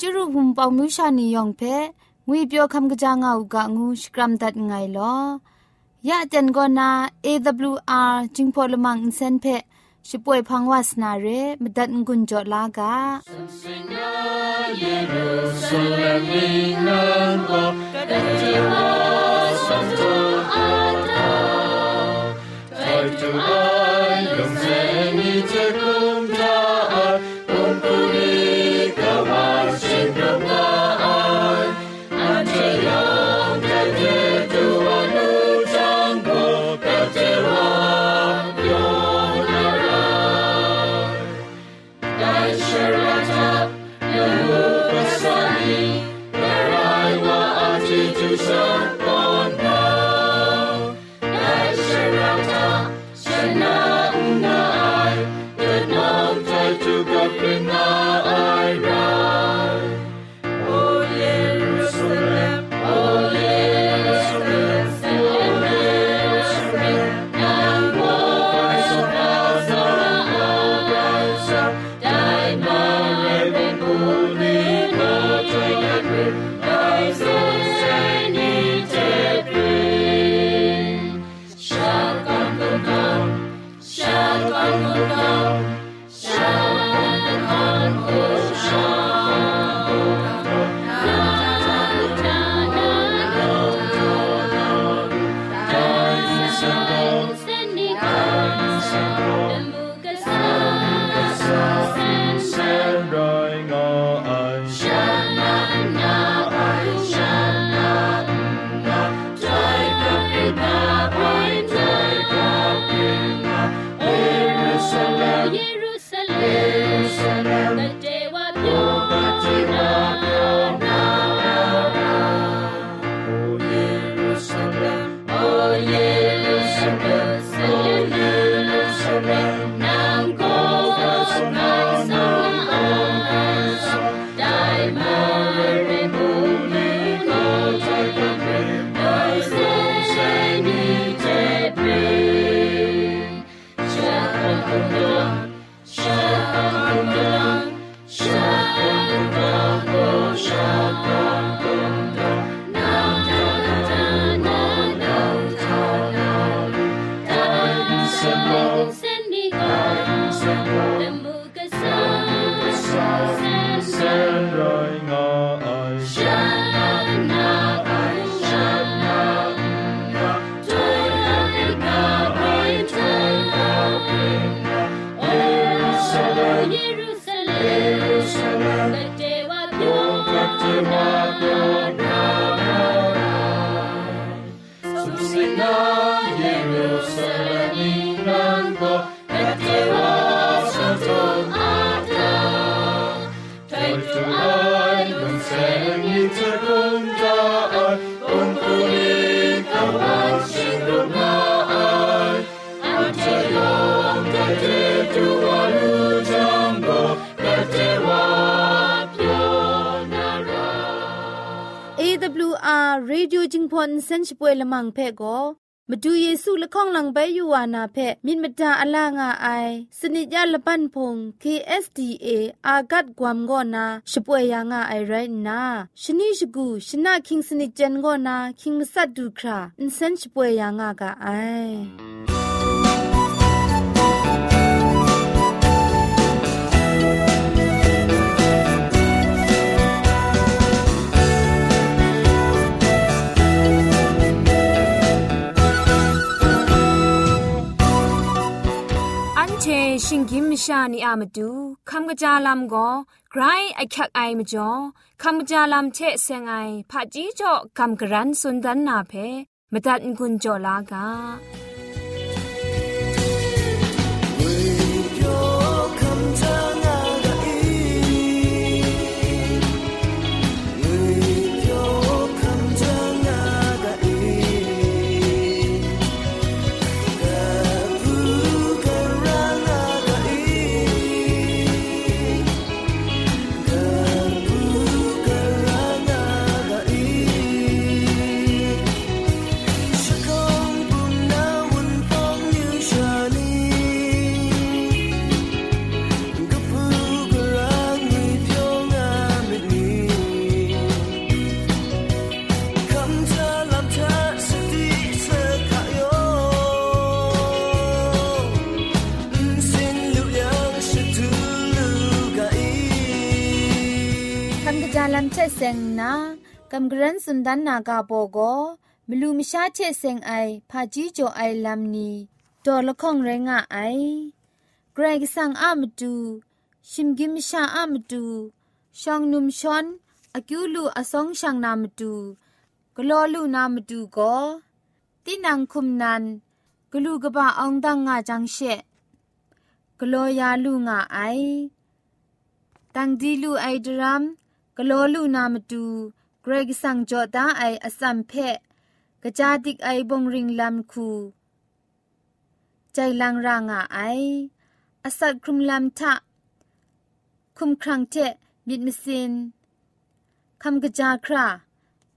จุรุภุมปองมิวชานียองเพงวยเปียวคำกะจางเอากะงูสกรัมดัดไงลอยะเจนกอนา AWR จิงพอลมังอินเซนเพช่วยพังวาสนาเรมดัดงุนจอลากาเยรูซาเล็มนันโกกะจิวาสันโตอาตาไทจูอา Shine. AWR Radio จิงพอนเซนช่วยละมังเพ่ก็มาดูเยซูละข้องหลังใบยูวานาเพ่มินมตาอลางาไอสนิจยาละปันพง KSDA อากัดกวมก็นาช่วยยังาไอไรนาชนิชกูชนะคิงสนิจเจนก็นาคิงมัสัดดูคราอินเซนช่วยยังากาไอ ชิงกิมชานีอามาดูคำกระจาลำก็ไกรไอคักไอมาจ่อคำกระจาลำเชะเซงไอผาจีจ่อคำกระรันสุนดันนาเพมตัดกุญจ่อลากา ลันเชเซงนากัมกรันสุนดันนากาโปโกมลูมชาเชเซงไอพาจีโจไอลัมนีดอละข้องไรงะไอเกรกสังอามตูชิมกิมชาอามตูชองนุมชอนอากิวลูอสองช่างนามตูกลอลูนามตูก็ตินังคุมนันกลูกบะอองดังงาจังเชกลอยาลูงาไอตังดีลูไอดรัม กลอลูนามตูเกรกสังจอดาไออสัมเพกะจาติกไอบงริงลัมคู ใจลังรางาไออสัตครุมลัมทะคุมครังเจมิดมิสินคำกะจาครา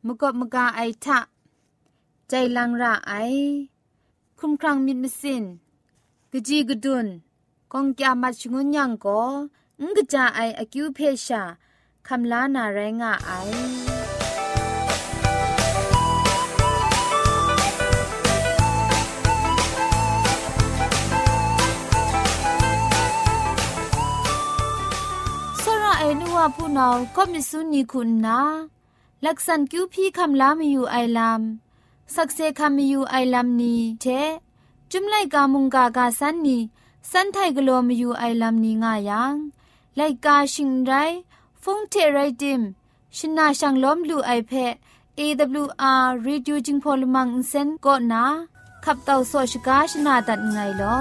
มกบมกาไอทะใจลังราไอ คุมครังมิดมิสินกะจีกะดุนกองกยามัดชงุนยังก็งกะจาไออคิวเพชา คำลานาแรงาไอไอนัวผู้นองก็มิสุนีคุณนาลักษณคิวพี่คำลามีอยู่ไอลามสักเซคำมีอยู่ไอลามนี้เทจุมไลกามุงกากาสันนีสันไทกโลมีอยู่ไอลามนี้ง่ายังไลกาชิงไร ฟงเทไรดิมชนาช่างล้อมลูไอเพ AWR Reducing Polymer Insen ก็นะขับเต่าโซชกาชนาตัดไงลอ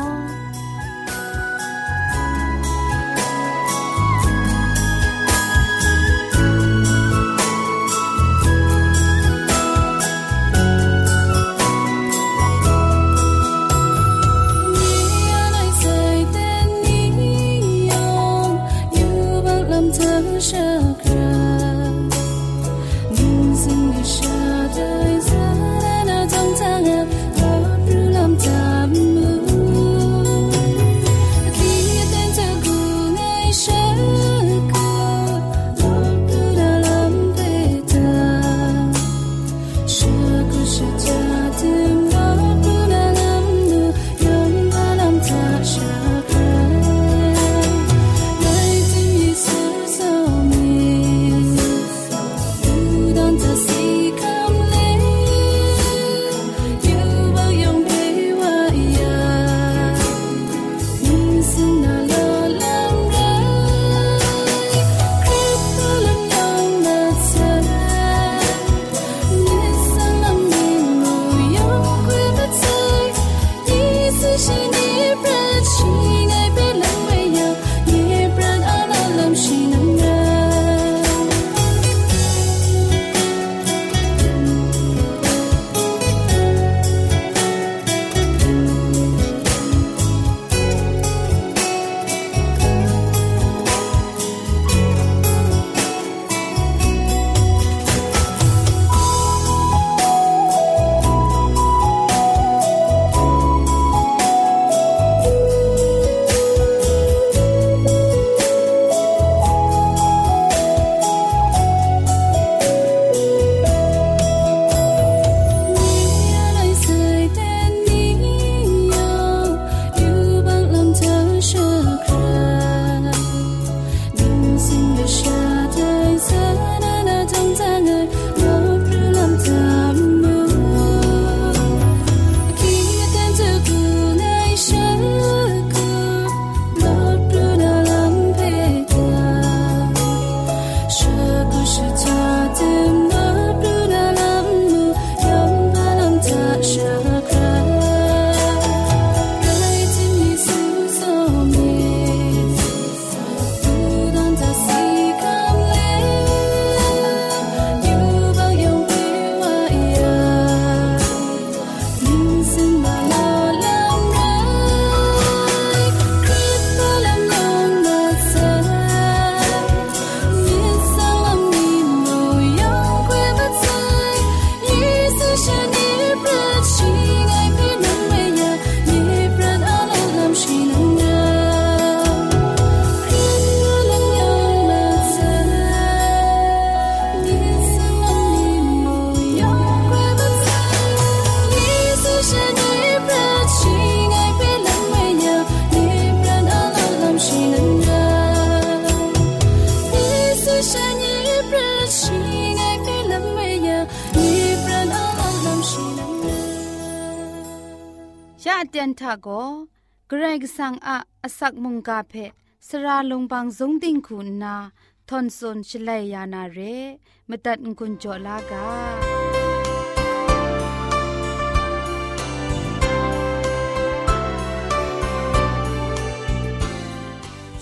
าเตียนทาโกเกรกสังอาอสักมุงกาเพสราลงบางสงติงคุณนาทอนซนชลัยยานาเรมตัดกุญจลากา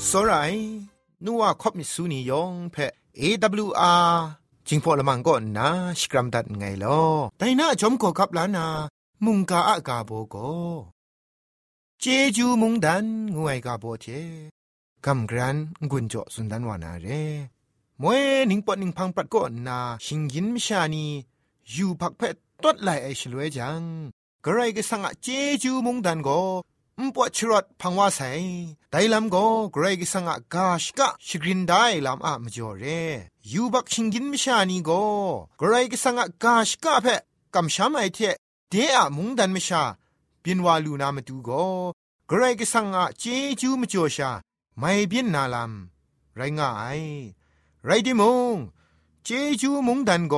စောရိုင်နူဝခေါပနိစုနီယောင်ဖဲ AWR จิงพอละมังก็นาสกรัมดัดไงลอแต่น่าจอมก็กับลานา มุงกาอากาโบโก เจจูมุงดันงวยกาโบเทกำกรันกุนจ่อสุนดันวานาเรมวยนิงปอนิงพังปัดก็นาชิงยินมชานีอยู่พักเพตดไหลไอชลวยจังกระไรก็สังอะเจจูมุงดันก็มปวดชรดพังว่าใสไดลำก็กระไรก็สังอะกาชกะชกรินได้ลำอะมจ่อเรอยู่บักชิงยินมชานีก็กระไรก็สังอะกาชกะเพกำช้ำไอเทเดอะมุงดันมชา เปียนวาลูนามาดูก็กระไรก็สังอะเจจูมจ่อชาไม่เปียนนาลำไรง่ายไรดิมงเจจูมงดันโก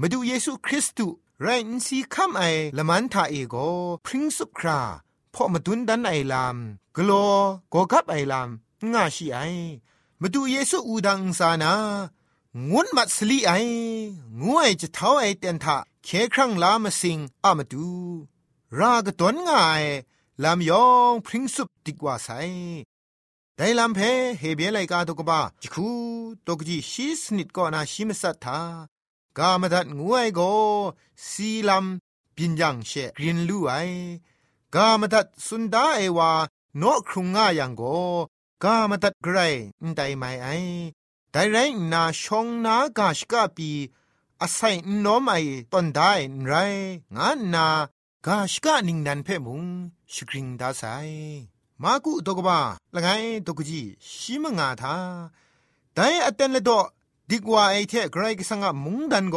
มาดูเยซูคริสต์ไรนซีคัมไอละมันทาเอโกพริ้งสุคราพอมาดุนดันไอลามกลัวกกับไอลามง่าชีไอมาดูเยซูอูดังสานางุนมัดสลีไองวยจะเท้าไอเตียนทาเคครั้งลามาสิงอามาดู รากตนง่ายลามยองพริ้งสุบดีกว่าไซไดลัมเพเฮเบียไลกาตกบะจิคูตกจีชีสนิดก็นาชิมสัทธากามดัดงวยโกซีลัมปินยังเชกรินลู่ไอกามดัดสุนดาเอวาโนครุงง่ายังโกกามดัดไกรนไดไม่ไอไดไรนาชงนากาชกาปีอาศัยนอมไอตอนได้ไร งานนา กาชกานิงนันเพมุงชกริงดาไซมากุตกบาละไงตกจีชิมงาทาแต่อเตนเลดอดิกว่าไอเทไกรกสังะมุงดันโก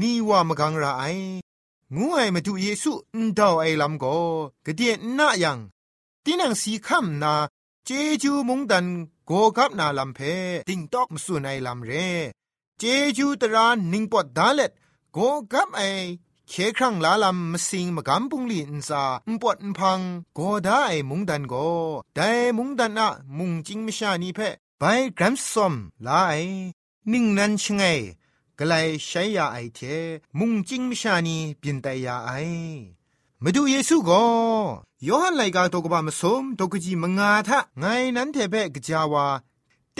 นีว่ามกังราไองูไอมาดูเยซูอุนดาวไอลำโกกะเดียนนายังตินังสีคำนาเจจูมุงดันโกกับนาลำเพติงตอกมสุนไอลำเร เจจูตรานิงปอดดาเล็ดโกกับไอ เคครั้งลาลำมสิงมกำปุงลีนซาอุปวดอุพังโกได้มุงดันโกได้มุงดันอะมุงจิงมิชานีเพไปกรัมซอมลาไอนิ่งนันชงไงกลายใช้ยาไอเท มุงจิงมิชานีเปลี่ยนแต่ยาไอมาดูเยซูก็ยอหันไลกาตกบามสมตกจีมงาทะไงนั้นเทเปกจาวา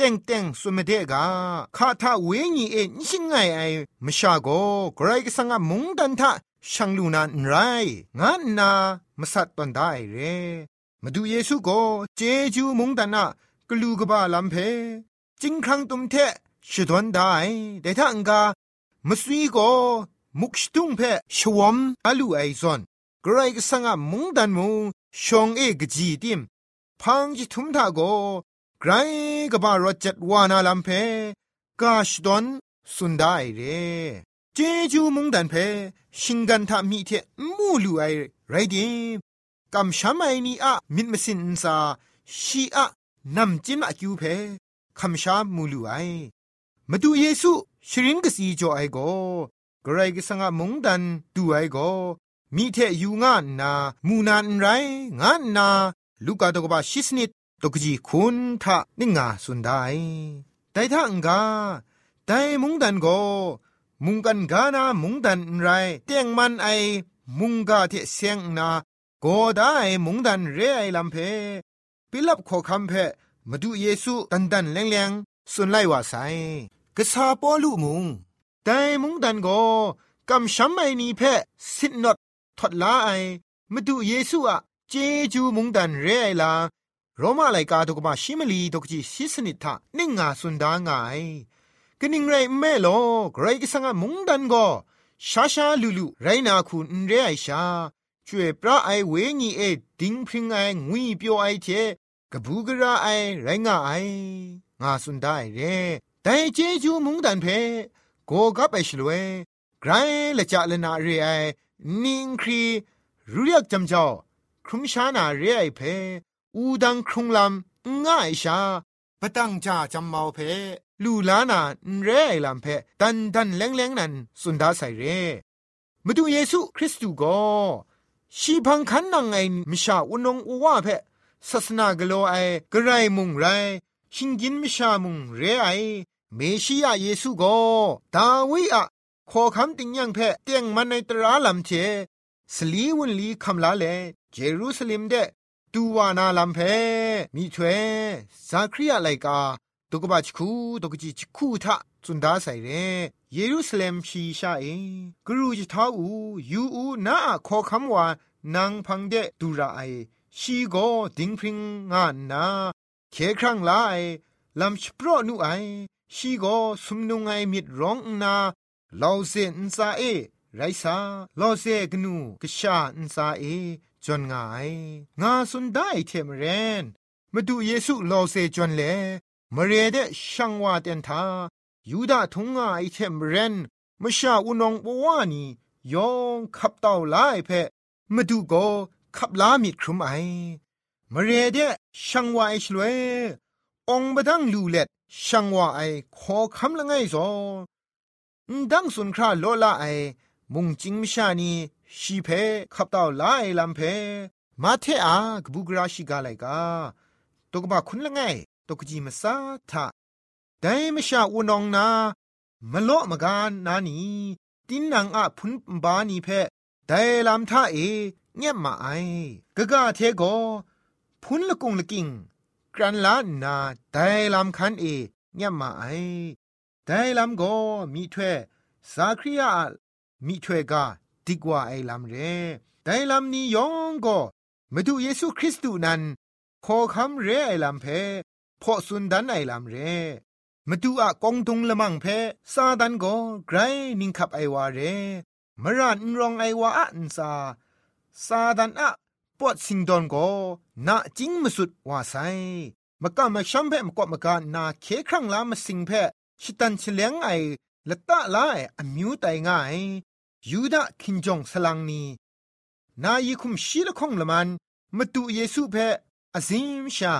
เต็งเต็งสุมเดกาข้าทาเวญีเอ็นชิงไงไอมชาโกไกรก็สังมุงดันทะช่างลูนานไรงานนามสัตตันได้เรมาดูเยซูโกเจจูมุงดันนะกลูกบาลัมเพจิงครั้งตุมเทชดวนได้แต่ถ้าอังกามสวีโกมุกชตุงเพชวมอลูไอซอนไกรก็สังมุงดันมุงชงเอกจีติมพังจิทุมทาโก ไกรกบารจัดวานาลัมเพกาชดอนสุนได้เรเจจูมุงดันเพชิงกันทามีเทมูลูไอไรดิมกำช้ำไอนีอะมิดมสินซาชีอะนำจินอะคิวเพคำช้ำมูลูไอมาดูเยซูชริงกสีจอไอโกกระไรก็สังะมุงดันดูไอโกมีเทอยู่งานนา มูนานไร งานนา ลูกาตกบาชิสนิด ตกจีคุณทะนิงาสุนได้แต่ถ้าอังกาแต่มุงดันโก มุงกันกานามุงดันไรเตียงมันไอมุงกาเทเสียงนาโกได้มุงดันเรไอลำเพปิลับขอคำเพมาดูเยซูตันตันแรงแรงสุนไลว่าไซกษาปอลุมุงแต่มุงดันโกกำช้ำไอนีเพสินนดทดลาไอมาดูเยซูอะเจจูมุงดันเรไอลา โรมาไลกาตกมาชิมลีตกจีซิสนิทะนิงาสุนดางายกนิงไรแม่โลไกรกิสังมุงดันก็ชาชาลูลูไรนาคุณเรไอชาช่วยพระไอเวญีเอดิงพริงไองุยเปียวไอเทกบูกระไอไรงาไองาสุนได้เรแต่เจจูมุงดันเพโกกับไอชลวยไกรละจะละนาเรไอนิงครีรู้เรียกจำเจ้าครุมชานาเรไอเพ อูดังครุงลำง่ายชาปะตั้งจาจำเมาเพลูลานาเรไอลำเพดันดันแรงแรงนั้นสุนดาใส่เร่มาดูเยซูคริสต์ก็ชีพังคันนังไอมิชาอุนงอว่าเพศาสนากโลไอกระไรมุงไรชิงกินมิชามุงเรไอเมชิยาเยซูก็ดาวิอะขอคำติงยังเพเตียงมันในตราลำเจสลีวุนลีคำลาเลเยรูซาเล็มเด ตูวานาลำเพมีถวยซาคริยาไลกาตุกบะชคูตุกจิชคูทะจุนดาใส่เรเยรูซาเล็มชีชาเอกรูจิทาอูยูอูนาขอคำว่านางพังเดดูราไอชีโกดิงพริงงานนาเคครั้งลาไอลำชโปรนูไอชีโกสุมนุงไอมิดร้องนาเลาเซนซาเอ ไรซาลาวเซกนูกชาอินซาเอจนงายงาสุนได้เทมเรนมาดูเยซูลาวเซจนเลมเรเดช่างว่าเตนทายูดาทงงาไอเทมเรนมชาอุนองบวานียองขับเต่าลายเพมาดูโกขับลามิดครุมไอมเรเดช่างว่าไอชลวยองบดังลูเล็ดช่างว่าไอขอคำละไงซอดังสุนคราโลละไอ มุงจิงมชานีชีเพขับเต่าลาไอลำเพมาเทอากบุกราชิกาไลกาตกบะคุณละไงตกจีมาซาทะแต่ม่ชาอุนองนามะโลมกานนานีตินนังอะพุนบานีเพแต่ลำท่าเอเงียบมาไอกะกะเทโกพุนละกุงละกิงกรันลานาแต่ลำคันเอเงียบมาไอแต่ลำโกมีถ้วยสาคริยา มีถ้วยกาดีกว่าไอลำเรแต่ลำนี้ยองก็มาดูเยซูคริสต์นั้นขอคำเรไอลำเพพอสุนดันไอลำเรมาดูอะกองตุงละมังเพซาดันก็ไกรนิงขับไอวาเรมรันรองไอวาอันซาซาดันอะปอดสิงดอนก็นาจิงมสุดว่าไซมกะมาชัมเพมกอมกะนาเคครั้งลามาสิงเพชิตันเฉลียงไอละตะลาไออมิวไตง่าย ยูดาคินจงสลังนีนายคุมชีละคงละมันมาดูเยซูเพอาซิมชา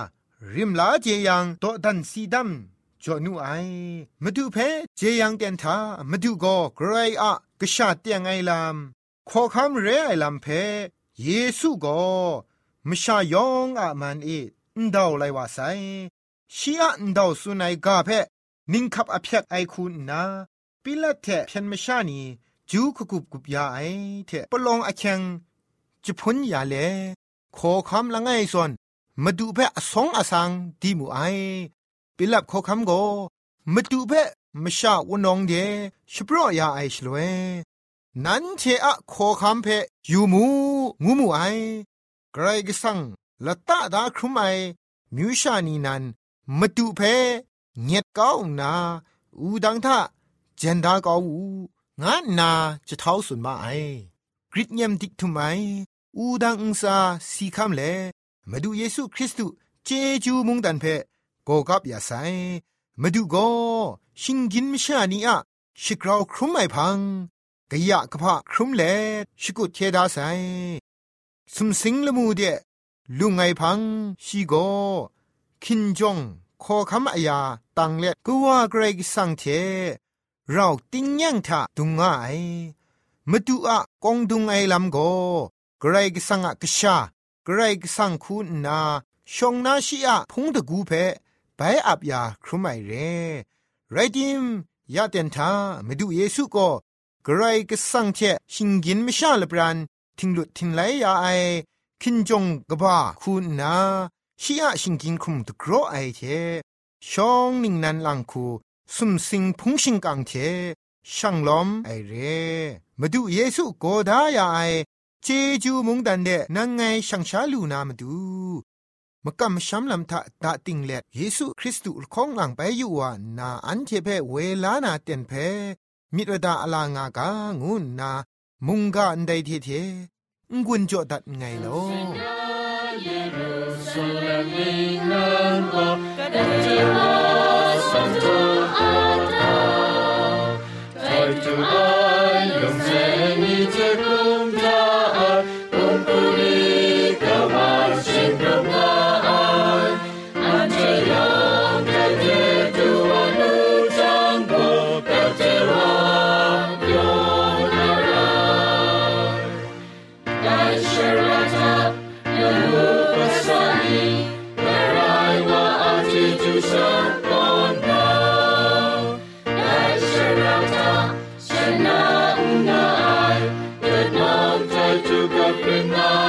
ริมลาเจยังโตดันซีดัมจอนูไอมาดูเพเจยังเตียนทามาดูก็ไกรอะกษาเตียงไอลามขอคำเรไอลามเพเยซูก็มชายองอะมันเอนดาวไลว่าไซชีอะนดาวสุนัยกาเพนิงคับอภิยกไอคุณนาปิละเทเพียนมชานี จูคุกุบกุบยาไอเทปลองอเชงจะพ้นยาเลขอคำละไงส่วนมาดูเพอสองอสังดีมูไอปิลับขอคำโกมาดูเพมชาวนองเดชปรยาไอชลเวนั้นเทอะขอคำเพยูมูงูมูไอไกรกสังละตาดาครุมไอมิวชานีนันมาดูเพเงียดก้าวนาอูดังทะเจนดาก้าวู งานนาจะเท้าสุนมาไอกริดเยมดิกทุไมอูดังอุซาสีคำเลมาดูเยซูคริสต์เจจูมุงดันเพโกกับยาไซมาดูโกชิงกินมชานีอะชิกราวครุมไอพังกะยะกะพะครุมเลชิกุเทดาไซสุมสิงละมูเดลุงไอพังชีโกคินจงขอคำอายาตังเล็ดก็ว่าเกรกสังเท เราติ้งยังทะดุงไอมาดูอะกองดุงไอลำโกเกรกสังอะกชาเกรกสังคุณนาชงนาชีอะพงตะกูเพไปอับยาครุไมเรไรดิมยาเตนทามาดูเยซูก็เกรกสังเทชิงกินไม่ชาลบรันทิงหลุดทิงไหลยาไอคินจงกบ้าคุณนาชีอะชิงกินคุมตะกรอไอเทชองนิงนันลังคู สุมสิงพุงชิงกังเทช่างล้อมไอเรมาดูเยซูโกดายาไอเจจูมุงดันเดนังไงช่างชาลูนามาดูมกำช้ำลำทะตาติงเล็เยซูคริสต์ของหลังไปอยู่ว่านาอันเทเพเวลานาเต็นเพมิตรดาอลางากางูนามุงกาอันใดเทเทงุนจอดัดไงลอ 할 때가 영생이 제고 up and on.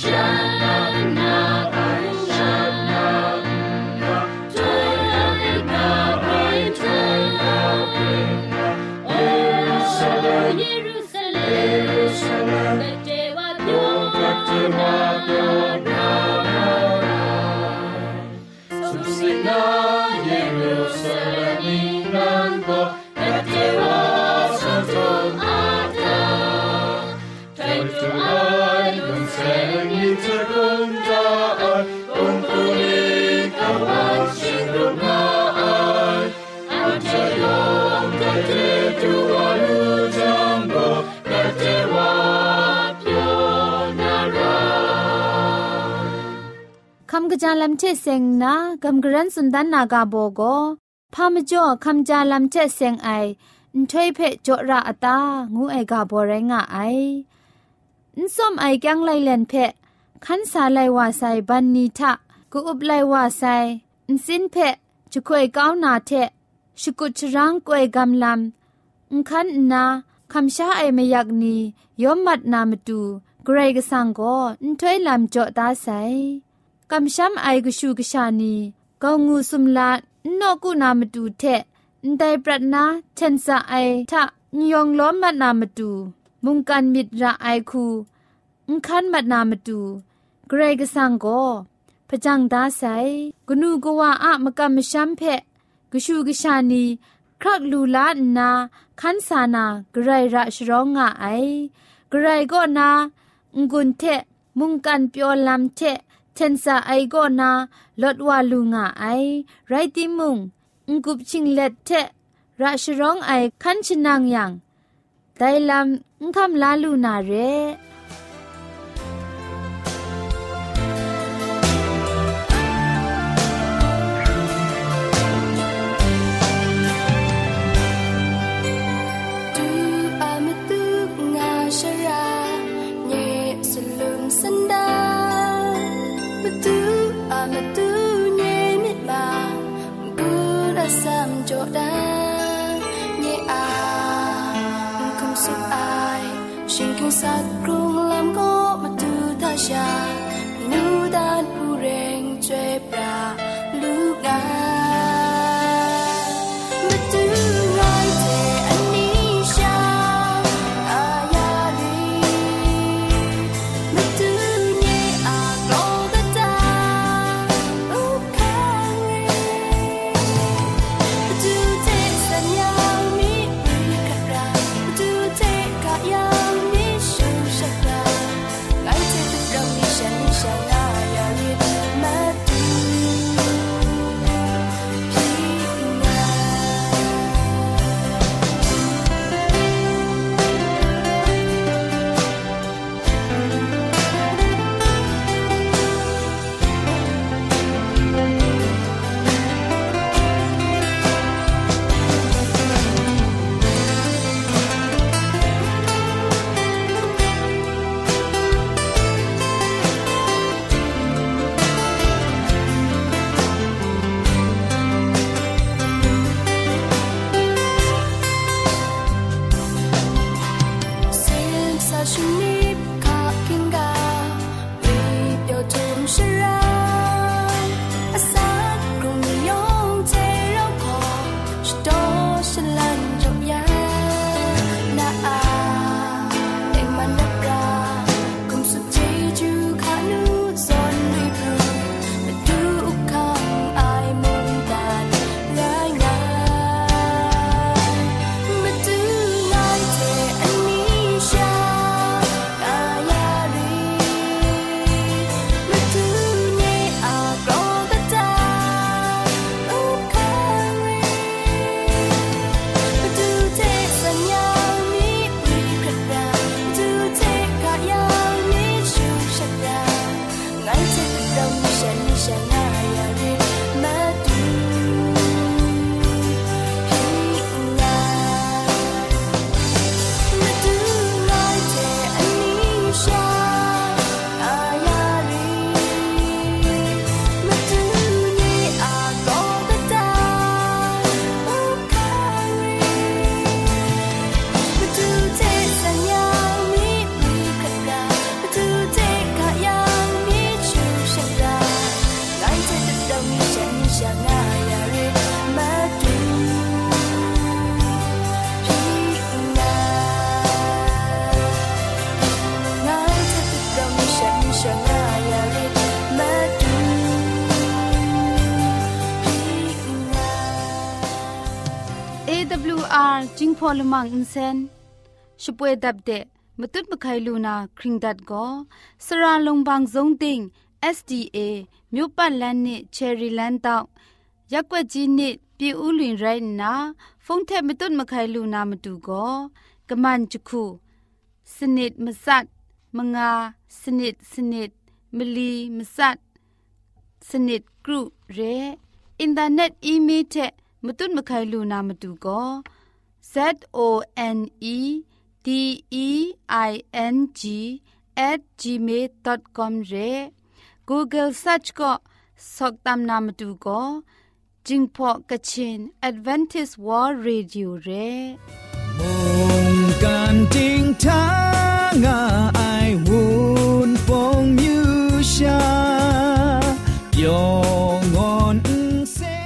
ค จาลำเชเซงนะกำกรันสุนดันนากาโบโกพามจ่อคำจาลำเชเซงไอถ้วยเพจจระอตางูไอกาบอเรงะไออินส้มไอกังไลเลนเพขันสาไลวาไซบันนีทะกูอุบไลวาไซอินสินเพจุควยก้าวนาเทชกุชรังกวยกำลำอุคันนาคำชาไอไมอยากนียอมมัดนามตูเกรกสังโกอินถ้วยลำจ่อตาไซ กำช้ำไอกชูกชานีกองูสุมลานกูนามตูเทได้ปรัดนาเชนซาไอทะนยองล้อมมัดนามตูมุงกันมิดระไอคูอุคันมัดนามตูเกรกสังโกพจังดาไซกนูกว่าอะมกำมช้ำเพะกชูกชานีครักลูลานาคันสานากรระชร้องงะไอกรก็นางุนเทมุงกันเปียวลำเท เชนซาไอโกนาลดวาลุงะไอไรติมุงงกุบชิงเล็ดเทราชร้องไอคันชนางยังไดลำงคำลาลูนาเร สักกรุงลำก็มาดูท่าชานูดานผู้เร่งเจ็บปรา လမန်အင်းစန်ရှပွေဒပ်တဲ့မတုတ်မခိုင်လူနာခရင်ဒတ်ကိုစရာလုံဘန်းဇုံတင် SDA မြို့ပတ်လန်းနစ် Cherry Land တောက်ရက်ွက်ကြီးနစ်ပြည်ဦးလွင်ရိုင်းနာဖုန်ထက်မတုတ်မခိုင်လူနာမတူကိုကမန်ချခုစနစ်မစတ်မငါစနစ်စနစ်မီလီမစတ်စနစ်ဂရုရဲအင်တာနက်အီးမေးထက်မတုတ်မခိုင်လူနာမတူကို Z O N E D E I N G at gmail.com re google search ko soktam namatu ko jingpho kachin advantage world radio re mong kan jing ta nga ai wo